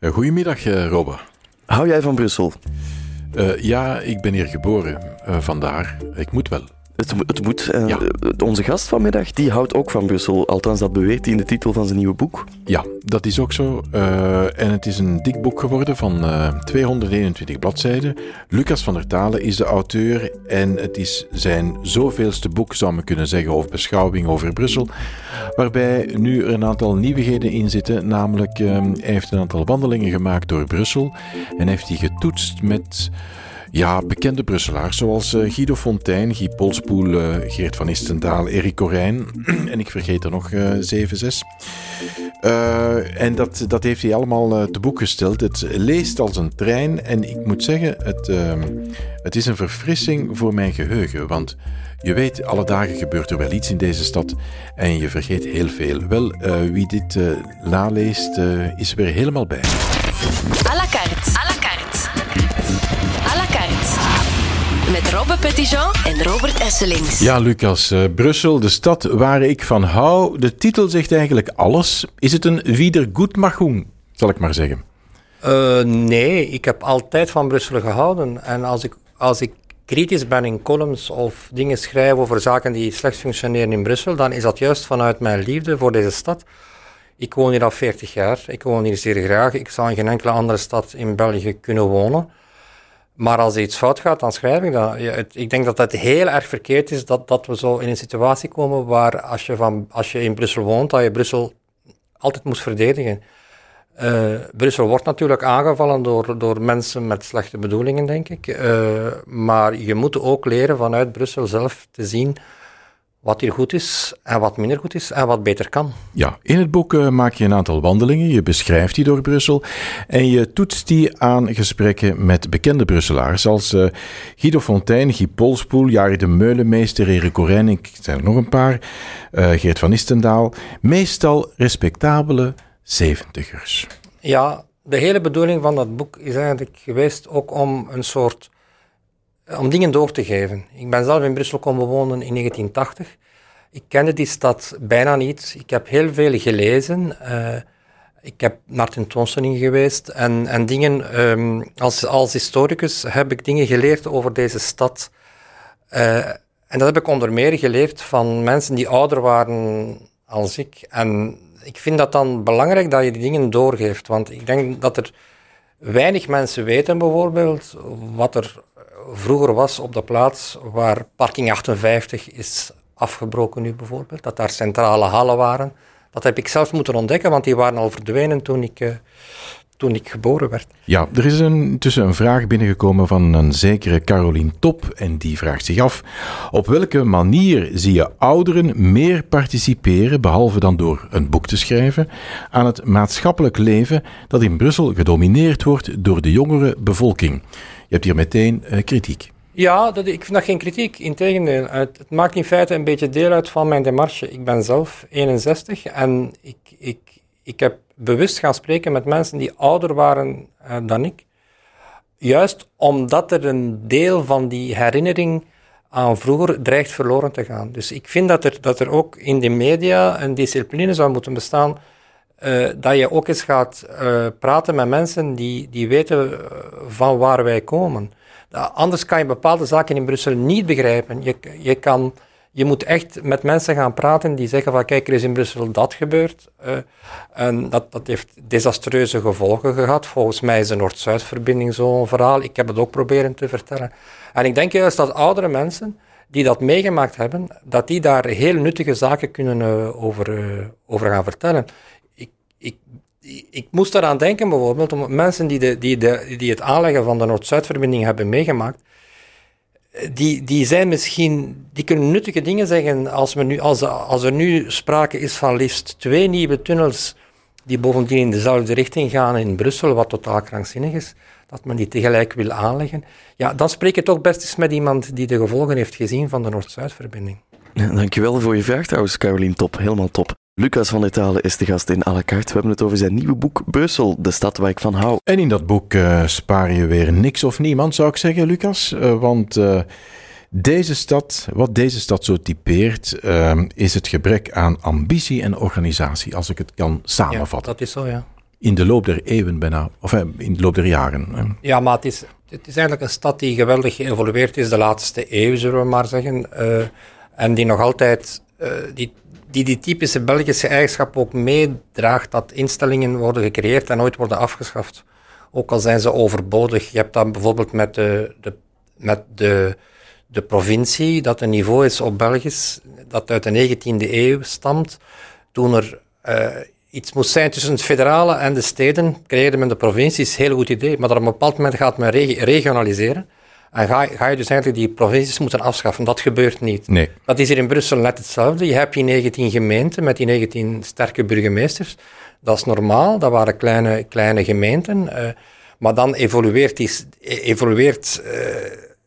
Uh, goedemiddag, uh, Robbe. Hou jij van Brussel? Uh, ja, ik ben hier geboren, vandaar. Ik moet wel. Het, het moet. Ja. Onze gast vanmiddag die houdt ook van Brussel. Althans, dat beweert hij in de titel van zijn nieuwe boek. Ja, dat is ook zo. Uh, en het is een dik boek geworden van uh, 221 bladzijden. Lucas van der Talen is de auteur. En het is zijn zoveelste boek, zou men kunnen zeggen, of beschouwing over Brussel. Waarbij nu er een aantal nieuwigheden in zitten. Namelijk, uh, hij heeft een aantal wandelingen gemaakt door Brussel. En heeft die getoetst met ja, bekende Brusselaars zoals uh, Guido Fontijn, Guy Polspoel, uh, Geert van Istendaal, Erik Corijn en ik vergeet er nog uh, 7, 6. en dat, dat heeft hij allemaal te boek gesteld. Het leest als een trein en ik moet zeggen, het, ehm, het is een verfrissing voor mijn geheugen. Want je weet, alle dagen gebeurt er wel iets in deze stad en je vergeet heel veel. Wel, wie dit naleest, is weer helemaal bij. Robbe Petitjean en Robert Esselings. Ja, Lucas, Brussel, de stad waar ik van hou. De titel zegt eigenlijk alles. Is het een Wiedergutmachung, zal ik maar zeggen? nee, ik heb altijd van Brussel gehouden. En als ik, als ik kritisch ben in columns of dingen schrijf over zaken die slecht functioneren in Brussel, dan is dat juist vanuit mijn liefde voor deze stad. Ik woon hier al 40 jaar, ik woon hier zeer graag. Ik zou in geen enkele andere stad in België kunnen wonen. Maar als er iets fout gaat, dan schrijf ik dat. ik denk dat het heel erg verkeerd is dat, dat we zo in een situatie komen waar als je, van, als je in Brussel woont, dat je Brussel altijd moet verdedigen. Uh, Brussel wordt natuurlijk aangevallen door, door mensen met slechte bedoelingen, denk ik. Uh, maar je moet ook leren vanuit Brussel zelf te zien wat hier goed is en wat minder goed is en wat beter kan. Ja, in het boek uh, maak je een aantal wandelingen, je beschrijft die door Brussel en je toetst die aan gesprekken met bekende Brusselaars als Guido Fontijn, Guy Polspoel, Jari de Meulenmeester, Erik Corijn, ik zijn er nog een paar, Geert van Istendaal. Meestal respectabele zeventigers. Ja, de hele bedoeling van dat boek is eigenlijk geweest ook om een soort... om dingen door te geven. Ik ben zelf in Brussel komen wonen in 1980. Ik kende die stad bijna niet. Ik heb heel veel gelezen. Uh, ik heb naar tentoonstellingen geweest en, en dingen... Um, als, als historicus heb ik dingen geleerd over deze stad. Uh, en dat heb ik onder meer geleerd van mensen die ouder waren als ik. En ik vind dat dan belangrijk dat je die dingen doorgeeft. Want ik denk dat er weinig mensen weten bijvoorbeeld wat er vroeger was op de plaats waar parking 58 is afgebroken nu bijvoorbeeld. Dat daar centrale hallen waren. Dat heb ik zelf moeten ontdekken, want die waren al verdwenen toen ik, uh, toen ik geboren werd. Ja, er is een, tussen een vraag binnengekomen van een zekere Caroline Top. En die vraagt zich af: op welke manier zie je ouderen meer participeren, behalve dan door een boek te schrijven, aan het maatschappelijk leven dat in Brussel gedomineerd wordt door de jongere bevolking? Je hebt hier meteen uh, kritiek. Ja, dat, ik vind dat geen kritiek. Integendeel, het, het maakt in feite een beetje deel uit van mijn demarche. Ik ben zelf 61 en ik, ik, ik heb bewust gaan spreken met mensen die ouder waren uh, dan ik. Juist omdat er een deel van die herinnering aan vroeger dreigt verloren te gaan. Dus ik vind dat er, dat er ook in de media een discipline zou moeten bestaan. Uh, dat je ook eens gaat uh, praten met mensen die, die weten van waar wij komen. anders kan je bepaalde zaken in Brussel niet begrijpen. Je, je kan je moet echt met mensen gaan praten die zeggen van kijk, er is in Brussel dat gebeurd. Uh, en dat, dat heeft desastreuze gevolgen gehad. Volgens mij is de Noord-Zuid-verbinding zo'n verhaal. Ik heb het ook proberen te vertellen. En ik denk juist dat oudere mensen die dat meegemaakt hebben, dat die daar heel nuttige zaken kunnen uh, over, uh, over gaan vertellen. Ik, ik, ik moest eraan denken bijvoorbeeld, om mensen die, de, die, de, die het aanleggen van de Noord-Zuid-verbinding hebben meegemaakt, die, die zijn misschien, die kunnen nuttige dingen zeggen als, we nu, als, als er nu sprake is van liefst twee nieuwe tunnels die bovendien in dezelfde richting gaan in Brussel, wat totaal krankzinnig is, dat men die tegelijk wil aanleggen. Ja, dan spreek je toch best eens met iemand die de gevolgen heeft gezien van de Noord-Zuid-verbinding. Dankjewel voor je vraag trouwens, Caroline Top. Helemaal top. Lucas van der Talen is de gast in à la carte. We hebben het over zijn nieuwe boek Brussel, de stad waar ik van hou. En in dat boek uh, spaar je weer niks of niemand, zou ik zeggen, Lucas. Uh, want uh, deze stad, wat deze stad zo typeert, is het gebrek aan ambitie en organisatie, als ik het kan samenvatten. Ja, dat is zo, ja. in de loop der eeuwen bijna, of eh, in de loop der jaren. hè. Ja, maar het is, het is eigenlijk een stad die geweldig geëvolueerd is de laatste eeuw, zullen we maar zeggen. Eh, en die nog altijd eh, die, die die typische Belgische eigenschap ook meedraagt dat instellingen worden gecreëerd en nooit worden afgeschaft. Ook al zijn ze overbodig. Je hebt dat bijvoorbeeld met de, de, met de, de provincie, dat een niveau is op Belgisch, dat uit de 19e eeuw stamt. Toen er eh, iets moest zijn tussen het federale en de steden, creëerde men de provincies, heel goed idee. Maar op een bepaald moment gaat men regi- regionaliseren. En ga, ga je dus eigenlijk die provincies moeten afschaffen. Dat gebeurt niet. Nee. Dat is hier in Brussel net hetzelfde. Je hebt die 19 gemeenten met die 19 sterke burgemeesters. Dat is normaal, dat waren kleine, kleine gemeenten. eh, maar dan evolueert, die, e- evolueert eh,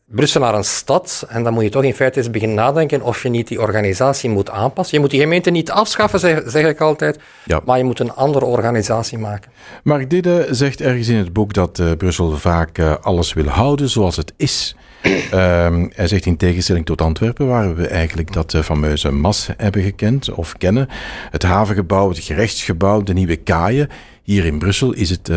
Brussel naar een stad. En dan moet je toch in feite eens beginnen nadenken of je niet die organisatie moet aanpassen. Je moet die gemeente niet afschaffen, zeg, zeg ik altijd. Ja. Maar je moet een andere organisatie maken. Mark Didde zegt ergens in het boek dat eh, Brussel vaak eh, alles wil houden zoals het is. Ehm, hij zegt in tegenstelling tot Antwerpen, waar we eigenlijk dat eh, fameuze MAS hebben gekend of kennen. Het havengebouw, het gerechtsgebouw, de nieuwe kaaien. Hier in Brussel is het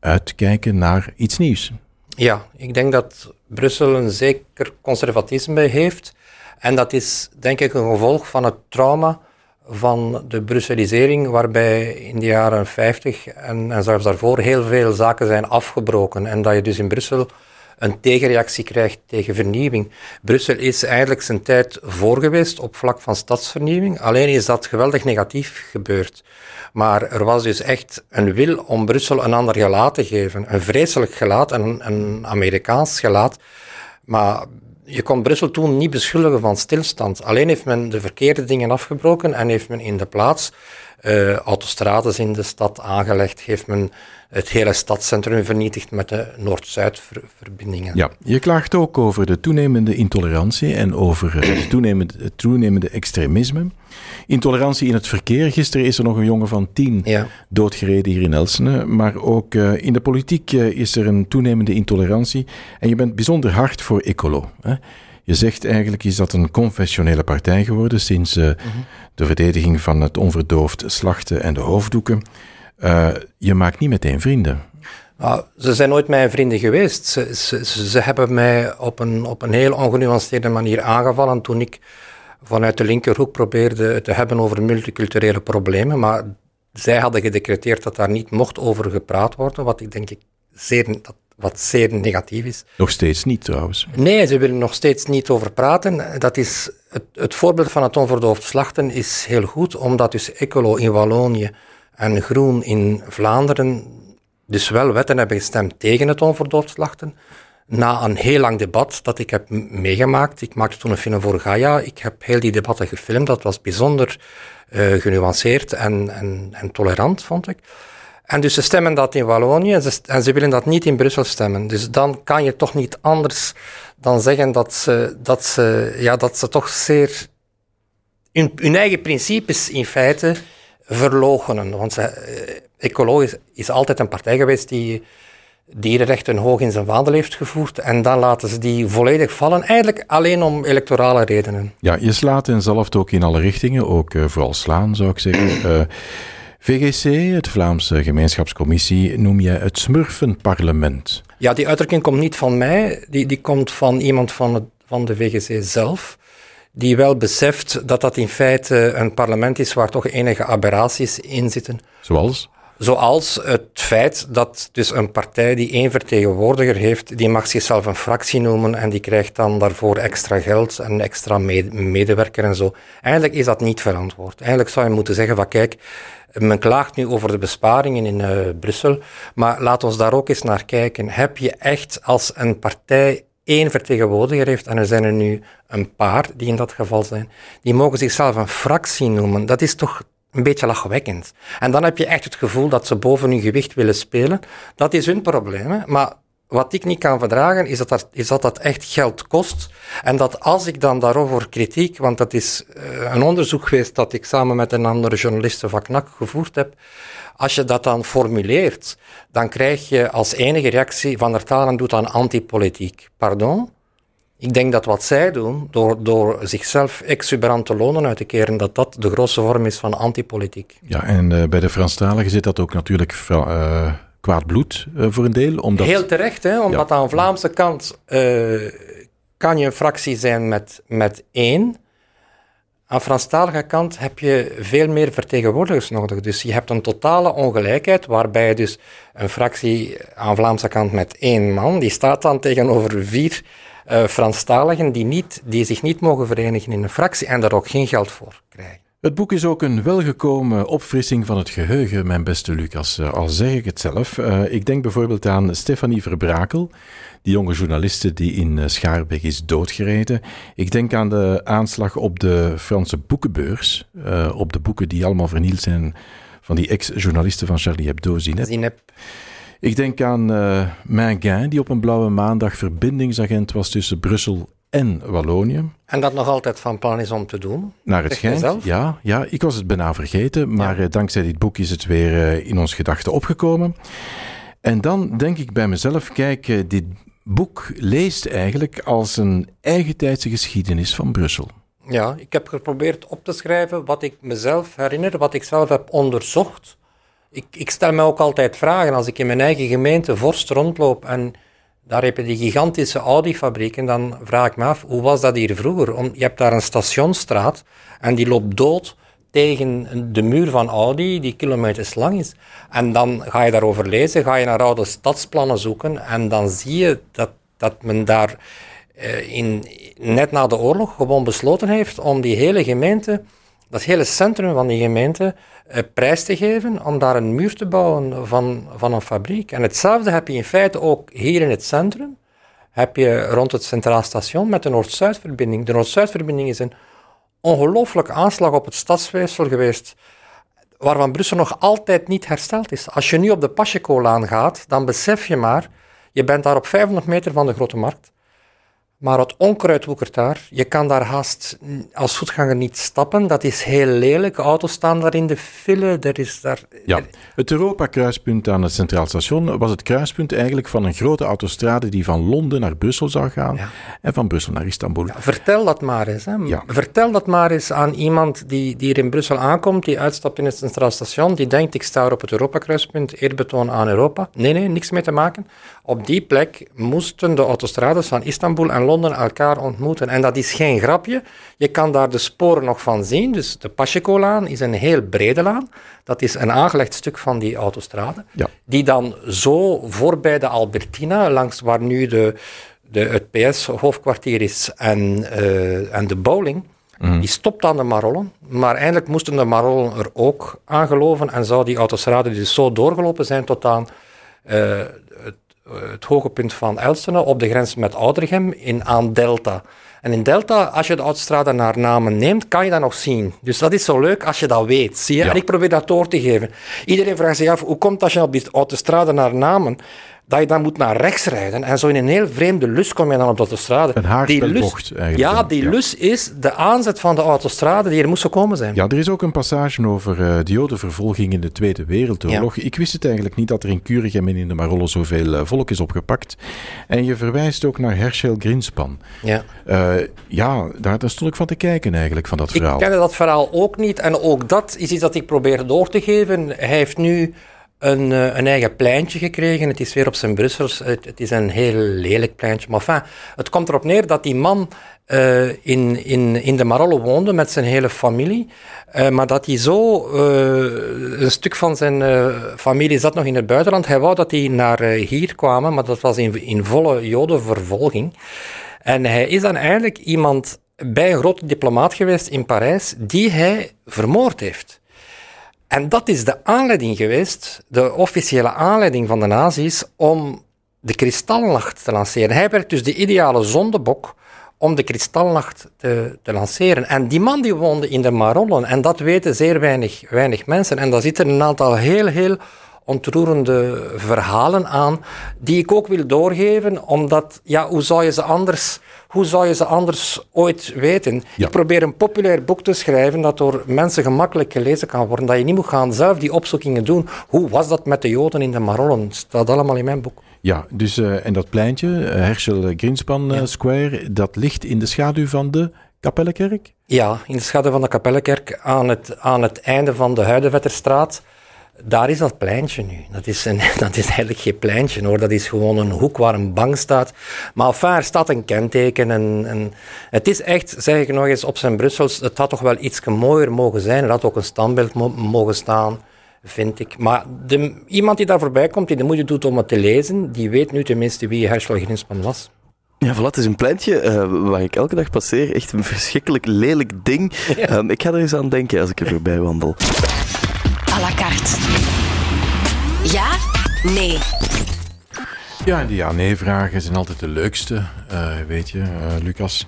uitkijken naar iets nieuws. Ja, ik denk dat Brussel een zeker conservatisme heeft. En dat is denk ik een gevolg van het trauma van de Brusselisering, waarbij in de jaren 50 en, en zelfs daarvoor heel veel zaken zijn afgebroken. En dat je dus in Brussel een tegenreactie krijgt tegen vernieuwing. Brussel is eigenlijk zijn tijd voor geweest op vlak van stadsvernieuwing. Alleen is dat geweldig negatief gebeurd. Maar er was dus echt een wil om Brussel een ander gelaat te geven. Een vreselijk gelaat, een, een Amerikaans gelaat. Maar je kon Brussel toen niet beschuldigen van stilstand. Alleen heeft men de verkeerde dingen afgebroken en heeft men in de plaats eh autostrades in de stad aangelegd, heeft men het hele stadscentrum vernietigd met de Noord-Zuid-verbindingen. Ja, je klaagt ook over de toenemende intolerantie en over eh, het toenemende, het toenemende extremisme. Intolerantie in het verkeer. Gisteren is er nog een jongen van tien Ja. doodgereden hier in Elsene. Maar ook eh, in de politiek is er een toenemende intolerantie. En je bent bijzonder hard voor Ecolo. Hè? Je zegt eigenlijk is dat een confessionele partij geworden sinds eh, de verdediging van het onverdoofd slachten en de hoofddoeken. Eh, je maakt niet meteen vrienden. Nou, ze zijn nooit mijn vrienden geweest. Ze, ze, ze ze hebben mij op een, op een heel ongenuanceerde manier aangevallen toen ik vanuit de linkerhoek probeerde te hebben over multiculturele problemen. Maar zij hadden gedecreteerd dat daar niet mocht over gepraat worden, wat ik denk ik zeer, dat, wat zeer negatief is. Nog steeds niet trouwens. Nee, ze willen nog steeds niet over praten. Dat is het, het voorbeeld van het onverdoofd slachten is heel goed, omdat dus Ecolo in Wallonië en Groen in Vlaanderen dus wel wetten hebben gestemd tegen het onverdoofd slachten. Na een heel lang debat dat ik heb meegemaakt. Ik maakte toen een film voor Gaia. Ik heb heel die debatten gefilmd. Dat was bijzonder eh, genuanceerd en, en, en tolerant, vond ik. En dus ze stemmen dat in Wallonië en ze, en ze willen dat niet in Brussel stemmen. Dus dan kan je toch niet anders dan zeggen dat ze, dat ze, ja, dat ze toch zeer hun, eigen principes in feite verloochenen. Want ze, eh, Ecolo is, altijd een partij geweest die dierenrechten hoog in zijn vaandel heeft gevoerd. En dan laten ze die volledig vallen, eigenlijk alleen om electorale redenen. Ja, je slaat en zalft ook in alle richtingen, ook eh, vooral slaan zou ik zeggen. Eh, VGC, het Vlaamse Gemeenschapscommissie, noem je het smurfenparlement. Ja, die uitdrukking komt niet van mij, die, die komt van iemand van, het, van de VGC zelf, die wel beseft dat dat in feite een parlement is waar toch enige aberraties in zitten. Zoals? Zoals het feit dat dus een partij die één vertegenwoordiger heeft, die mag zichzelf een fractie noemen en die krijgt dan daarvoor extra geld en extra me- medewerker en zo. Eigenlijk is dat niet verantwoord. Eigenlijk zou je moeten zeggen van kijk, men klaagt nu over de besparingen in eh, Brussel, maar laat ons daar ook eens naar kijken. Heb je echt als een partij één vertegenwoordiger heeft, en er zijn er nu een paar die in dat geval zijn, die mogen zichzelf een fractie noemen. Dat is toch een beetje lachwekkend. En dan heb je echt het gevoel dat ze boven hun gewicht willen spelen. Dat is hun probleem. Hè? Maar wat ik niet kan verdragen, is dat, dat is dat dat echt geld kost. En dat als ik dan daarover kritiek, want dat is uh, een onderzoek geweest dat ik samen met een andere journaliste van KNAK gevoerd heb. Als je dat dan formuleert, dan krijg je als enige reactie van der Talen doet aan antipolitiek. Pardon? Ik denk dat wat zij doen, door, door zichzelf exuberante lonen uit te keren, dat dat de grootste vorm is van antipolitiek. Ja, en uh, bij de Franstaligen zit dat ook natuurlijk uh, kwaad bloed uh, voor een deel. Omdat... Heel terecht, hè, omdat ja. aan de Vlaamse kant kan je een fractie zijn met, met één. Aan de Franstalige kant heb je veel meer vertegenwoordigers nodig. Dus je hebt een totale ongelijkheid, waarbij dus een fractie aan de Vlaamse kant met één man, die staat dan tegenover vier uh, Franstaligen die, niet, die zich niet mogen verenigen in een fractie en daar ook geen geld voor krijgen. Het boek is ook een welgekomen opfrissing van het geheugen, mijn beste Lucas. Uh, al zeg ik het zelf. Uh, ik denk bijvoorbeeld aan Stefanie Verbrakel, die jonge journaliste die in Schaarbeek is doodgereden. Ik denk aan de aanslag op de Franse boekenbeurs, uh, op de boeken die allemaal vernield zijn van die ex-journalisten van Charlie Hebdo, Zineb. Zineb. Ik denk aan uh, die op een blauwe maandag verbindingsagent was tussen Brussel en Wallonië. En dat nog altijd van plan is om te doen? Naar het schijnt, ja, ja. Ik was het bijna vergeten, maar ja. dankzij dit boek is het weer uh, in ons gedachten opgekomen. En dan denk ik bij mezelf, kijk, dit boek leest eigenlijk als een eigentijdse geschiedenis van Brussel. Ja, ik heb geprobeerd op te schrijven wat ik mezelf herinner, wat ik zelf heb onderzocht. Ik, ik stel me ook altijd vragen als ik in mijn eigen gemeente Vorst rondloop en daar heb je die gigantische Audi-fabrieken, dan vraag ik me af, hoe was dat hier vroeger? Om, je hebt daar een stationsstraat en die loopt dood tegen de muur van Audi, die kilometers lang is. En dan ga je daarover lezen, ga je naar oude stadsplannen zoeken en dan zie je dat, dat men daar eh, in, net na de oorlog gewoon besloten heeft om die hele gemeente, dat hele centrum van die gemeente, eh, prijs te geven om daar een muur te bouwen van, van een fabriek. En hetzelfde heb je in feite ook hier in het centrum, heb je rond het Centraal Station met de Noord-Zuidverbinding. De Noord-Zuidverbinding is een ongelooflijke aanslag op het stadsweefsel geweest, waarvan Brussel nog altijd niet hersteld is. Als je nu op de Pacheco-laan gaat, dan besef je maar, je bent daar op 500 meter van de Grote Markt. Maar het onkruid woekert daar. Je kan daar haast als voetganger niet stappen. Dat is heel lelijk. Auto's staan daar in de file. Er is daar... Ja, het Europa-kruispunt aan het Centraal Station was het kruispunt eigenlijk van een grote autostrade die van Londen naar Brussel zou gaan ja. en van Brussel naar Istanbul. Ja, vertel dat maar eens. Hè. Ja. Vertel dat maar eens aan iemand die, die hier in Brussel aankomt, die uitstapt in het Centraal Station, die denkt ik sta op het Europa-kruispunt, eerbetoon aan Europa. Nee, nee, niks mee te maken. Op die plek moesten de autostrades van Istanbul en Londen elkaar ontmoeten. En dat is geen grapje. Je kan daar de sporen nog van zien. Dus de Pacheco-laan is een heel brede laan. Dat is een aangelegd stuk van die autostrade. Ja. Die dan zo voorbij de Albertina, langs waar nu de, de, het PS-hoofdkwartier is en, uh, en de bowling... Mm. Die stopt aan de Marollen, maar eindelijk moesten de Marollen er ook aan geloven en zou die autostrade dus zo doorgelopen zijn tot aan uh, het hoge punt van Elstenen op de grens met Oudregem in aan Delta. En in Delta, als je de autostrade naar namen neemt, kan je dat nog zien. Dus dat is zo leuk als je dat weet. Zie je? Ja. En ik probeer dat door te geven. Iedereen vraagt zich af, hoe komt als je op die autostrade naar namen dat je dan moet naar rechts rijden. En zo in een heel vreemde lus kom je dan op de autostrade. Een haarspelbocht eigenlijk. Ja, die ja. lus is de aanzet van de autostrade die er moest gekomen zijn. Ja, er is ook een passage over uh, de jodenvervolging in de Tweede Wereldoorlog. Ja. Ik wist het eigenlijk niet dat er in Kuregem en in de Marollo zoveel uh, volk is opgepakt. En je verwijst ook naar Herschel Grinspan. Ja, uh, ja daar, daar stond ik van te kijken eigenlijk, van dat verhaal. Ik kende dat verhaal ook niet. En ook dat is iets dat ik probeer door te geven. Hij heeft nu een, een, eigen pleintje gekregen. Het is weer op zijn Brussels. Het, is een heel lelijk pleintje. Maar enfin, het komt erop neer dat die man uh, in, in, in de Marollo woonde met zijn hele familie. Uh, maar dat hij zo, een stuk van zijn familie zat nog in het buitenland. Hij wou dat die naar hier kwamen, maar dat was in, in volle jodenvervolging. En hij is dan eigenlijk iemand bij een grote diplomaat geweest in Parijs die hij vermoord heeft. En dat is de aanleiding geweest, de officiële aanleiding van de nazi's, om de kristalnacht te lanceren. Hij werd dus de ideale zondebok om de kristalnacht te, te, lanceren. En die man die woonde in de Marollen, en dat weten zeer weinig, weinig mensen. En daar zitten een aantal heel, heel ontroerende verhalen aan, die ik ook wil doorgeven, omdat, ja, hoe zou je ze anders hoe zou je ze anders ooit weten? Ja. Ik probeer een populair boek te schrijven dat door mensen gemakkelijk gelezen kan worden. Dat je niet moet gaan zelf die opzoekingen doen. Hoe was dat met de Joden in de Marollen? staat allemaal in mijn boek. Ja, dus, eh, en dat pleintje, eh, Herschel Greenspan eh, Square, dat ligt in de schaduw van de Kapellenkerk? Ja, in de schaduw van de Kapellenkerk aan het, aan het einde van de Huidenvetterstraat. Daar is dat pleintje nu. Dat is, een, dat is eigenlijk geen pleintje hoor. Dat is gewoon een hoek waar een bank staat. Maar enfin, er staat een kenteken. En, en het is echt, zeg ik nog eens, op zijn Brussels. Het had toch wel iets mooier mogen zijn. Er had ook een standbeeld mo- mogen staan, vind ik. Maar de, iemand die daar voorbij komt, die de moeite doet om het te lezen, die weet nu tenminste wie Herschel Grinspan was. Ja, voilà, het is een pleintje eh, waar ik elke dag passeer. Echt een verschrikkelijk lelijk ding. Ehm, ik ga er eens aan denken als ik er voorbij wandel. À la carte. Ja? Nee. Ja, en die ja-nee-vragen zijn altijd de leukste, eh, weet je, eh, Lucas.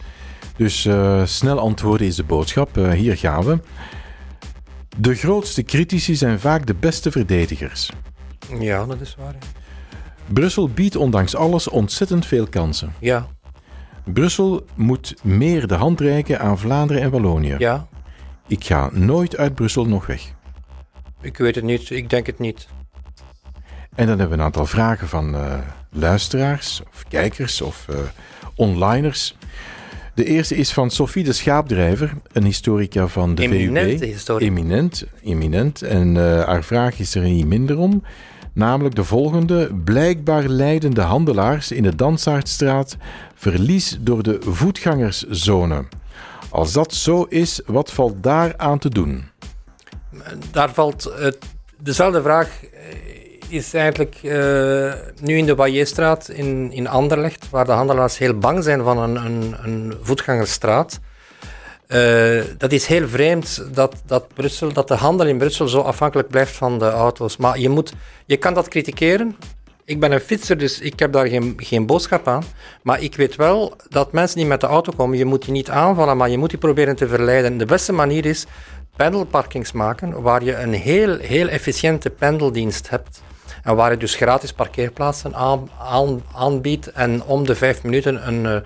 Dus eh, snel antwoorden is de boodschap. Eh, hier gaan we. De grootste critici zijn vaak de beste verdedigers. Ja, dat is waar. Brussel biedt ondanks alles ontzettend veel kansen. Ja, Brussel moet meer de hand reiken aan Vlaanderen en Wallonië. ja. Ik ga nooit uit Brussel nog weg. Ik weet het niet. Ik denk het niet. En dan hebben we een aantal vragen van eh, luisteraars of kijkers of eh, onliners. De eerste is van Sophie de Schaapdrijver, een historica van de Eminente VUB. historica. Eminent, eminent. En eh, haar vraag is er niet minder om. Namelijk de volgende. Blijkbaar lijden de handelaars in de Dansaardstraat verlies door de voetgangerszone. Als dat zo is, wat valt daar aan te doen? Daar valt het, dezelfde vraag eh, is eigenlijk eh, nu in de Wailletstraat in, in Anderlecht, waar de handelaars heel bang zijn van een, een, een voetgangersstraat. Eh, dat is heel vreemd dat, dat, Brussel, dat de handel in Brussel zo afhankelijk blijft van de auto's. Maar je, moet, je kan dat kritikeren. Ik ben een fietser, dus ik heb daar geen, geen boodschap aan. Maar ik weet wel dat mensen die met de auto komen, je moet die niet aanvallen, maar je moet die proberen te verleiden. De beste manier is pendelparkings maken, waar je een heel, heel efficiënte pendeldienst hebt. En waar je dus gratis parkeerplaatsen aan, aan, aanbiedt en om de vijf minuten een, eh,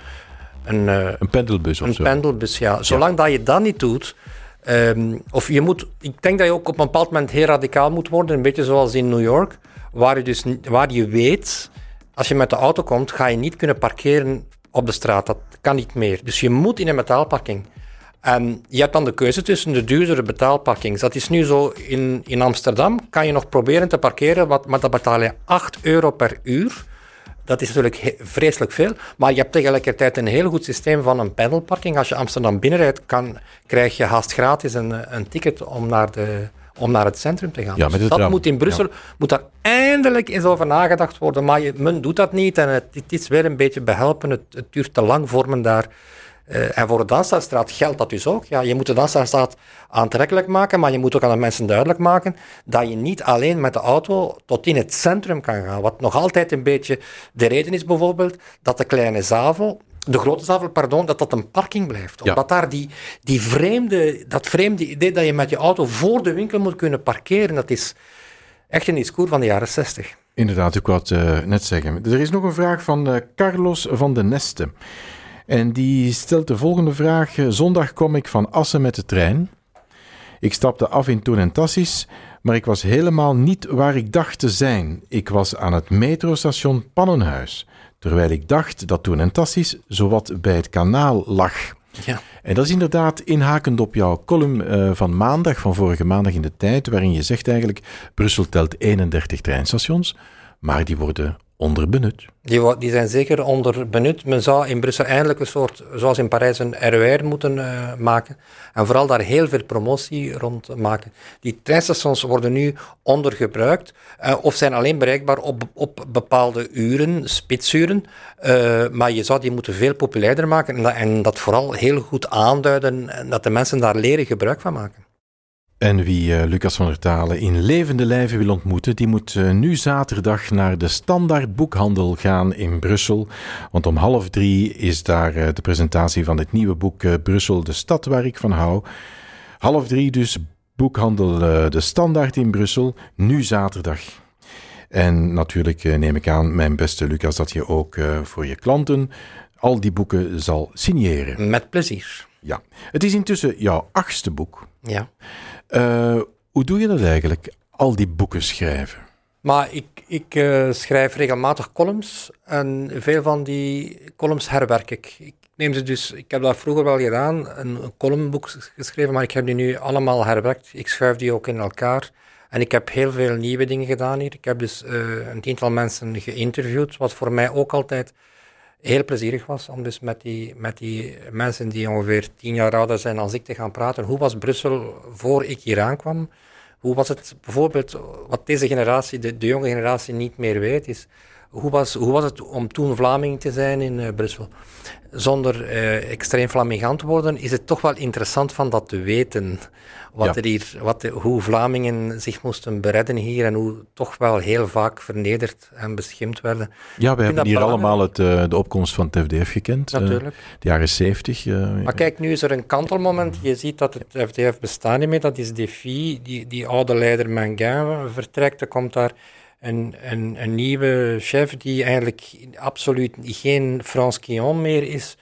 een, eh, Een pendelbus of een zo? pendelbus, ja. Zolang dat je dat niet doet, ehm, of je moet, ik denk dat je ook op een bepaald moment heel radicaal moet worden, een beetje zoals in New York, waar je dus waar je weet, als je met de auto komt, ga je niet kunnen parkeren op de straat. Dat kan niet meer. Dus je moet in een betaalparking. En je hebt dan de keuze tussen de duurdere betaalparkings. Dat is nu zo in, in Amsterdam, kan je nog proberen te parkeren, wat, maar dan betaal je 8 euro per uur. Dat is natuurlijk vreselijk veel, maar je hebt tegelijkertijd een heel goed systeem van een pendelparking. Als je Amsterdam binnenrijdt, kan, krijg je haast gratis een, een ticket om naar, de, om naar het centrum te gaan. Ja, Dus dat tram. moet in Brussel, moet daar eindelijk eens over nagedacht worden, maar je, men doet dat niet en het, het is weer een beetje behelpen. Het, het duurt te lang voor men daar... eh, en voor de Dansstraat geldt dat dus ook. Ja, je moet de Dansstraat aantrekkelijk maken, maar je moet ook aan de mensen duidelijk maken dat je niet alleen met de auto tot in het centrum kan gaan. Wat nog altijd een beetje de reden is bijvoorbeeld dat de kleine zavel, de grote zavel, pardon, dat dat een parking blijft. Ja. Omdat daar die, die vreemde, dat vreemde idee dat je met je auto voor de winkel moet kunnen parkeren, dat is echt een discours van de jaren 60. Inderdaad, ik wou het eh, net zeggen. Er is nog een vraag van eh, Carlos van de Neste. En die stelt de volgende vraag. Zondag kwam ik van Assen met de trein. Ik stapte af in Toen en Tassis, maar ik was helemaal niet waar ik dacht te zijn. Ik was aan het metrostation Pannenhuis, terwijl ik dacht dat Toen en Tassis zowat bij het kanaal lag. Ja. En dat is inderdaad inhakend op jouw column eh, van maandag, van vorige maandag in de tijd, waarin je zegt eigenlijk, Brussel telt 31 treinstations, maar die worden onderbenut. Die, die zijn zeker onder benut. Men zou in Brussel eindelijk een soort, zoals in Parijs, een RER moeten eh, maken. En vooral daar heel veel promotie rond maken. Die treinstations worden nu ondergebruikt eh, of zijn alleen bereikbaar op, op bepaalde uren, spitsuren. Eh, maar je zou die moeten veel populairder maken en dat, en dat vooral heel goed aanduiden en dat de mensen daar leren gebruik van maken. En wie eh, Lucas van der Talen in levende lijven wil ontmoeten, die moet eh, nu zaterdag naar de Standaard Boekhandel gaan in Brussel. Want om half drie is daar eh, de presentatie van het nieuwe boek Brussel, de stad waar ik van hou. Half drie dus boekhandel De Standaard in Brussel, nu zaterdag. En natuurlijk neem ik aan, mijn beste Lucas, dat je ook voor je klanten al die boeken zal signeren. Met plezier. Ja. Het is intussen jouw achtste boek. Ja. Uh, hoe doe je dat eigenlijk, al die boeken schrijven? Maar ik, ik uh, schrijf regelmatig columns en veel van die columns herwerk ik. Ik neem ze dus, ik heb dat vroeger wel gedaan, een, een columnboek geschreven, maar ik heb die nu allemaal herwerkt. Ik schuif die ook in elkaar. En ik heb heel veel nieuwe dingen gedaan hier. Ik heb dus uh, een tiental mensen geïnterviewd, wat voor mij ook altijd heel plezierig was om dus met die, met die mensen die ongeveer tien jaar ouder zijn als ik te gaan praten. Hoe was Brussel voor ik hier aankwam? Hoe was het bijvoorbeeld, wat deze generatie, de, de jonge generatie niet meer weet, is hoe was, hoe was het om toen Vlaming te zijn in uh, Brussel? Zonder uh, extreem Vlamingant te worden, is het toch wel interessant van dat te weten. Wat er hier, wat hoe Vlamingen zich moesten beredden hier en hoe toch wel heel vaak vernederd en beschimd werden. Ja, we hebben hier allemaal het, uh, de opkomst van het FDF gekend. Natuurlijk. de jaren zeventig. maar kijk, nu is er een kantelmoment. Je ziet dat het FDF bestaat niet meer. Dat is Defi, die, die oude leider Mangin vertrekt. Er komt daar een, nieuwe chef die eigenlijk absoluut geen Frans Quillon meer is.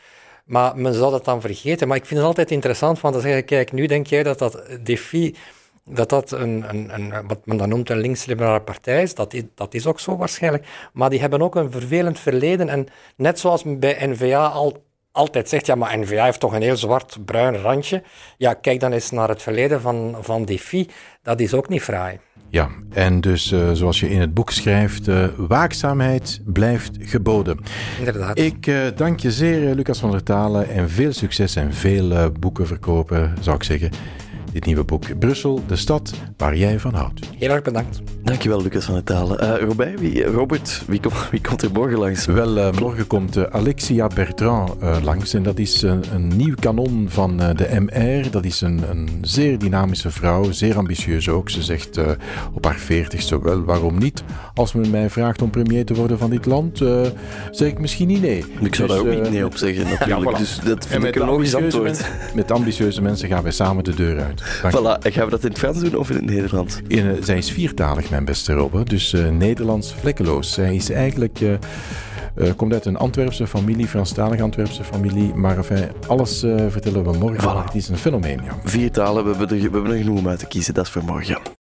Maar men zal dat dan vergeten. Maar ik vind het altijd interessant van te zeggen, kijk, nu denk jij dat dat Defi, dat dat een, een, een wat men dan noemt een links-liberale partij is. Dat, is. dat is ook zo waarschijnlijk. Maar die hebben ook een vervelend verleden. En net zoals bij N-VA al, altijd zegt, ja, maar N-VA heeft toch een heel zwart-bruin randje. Ja, kijk dan eens naar het verleden van, van Defi. Dat is ook niet fraai. Ja, en dus uh, zoals je in het boek schrijft, uh, waakzaamheid blijft geboden. Inderdaad. Ik uh, dank je zeer, Lucas van der Talen, en veel succes en veel boeken verkopen, zou ik zeggen. Dit nieuwe boek Brussel, de stad waar jij van houdt. Heel erg bedankt. Dankjewel, Lucas van der Talen. Uh, Robert, wie, Robert, wie, kom, wie, komt er morgen langs? Wel, uh, morgen komt uh, Alexia Bertrand langs. En dat is een nieuw kanon van de MR. Dat is een, een, zeer dynamische vrouw, zeer ambitieus ook. Ze zegt op haar veertigste wel, waarom niet? Als men mij vraagt om premier te worden van dit land, zeg ik misschien niet nee. Ik zou dus, daar ook niet nee op zeggen, natuurlijk. Ja, voilà. Dus dat vind ik een logisch antwoord. Mensen, met ambitieuze mensen gaan wij samen de deur uit. Voilà, en gaan we dat in het Frans doen of in het Nederlands? In, zij is viertalig, mijn beste Robbe. Dus uh, Nederlands vlekkeloos. Zij is eigenlijk... Uh, uh, komt uit een Antwerpse familie, Franstalige Antwerpse familie. Maar enfin, alles vertellen we morgen. Voilà. Het is een fenomeen. Ja. Vier talen, we hebben, er, we hebben er genoeg om uit te kiezen. Dat is voor morgen.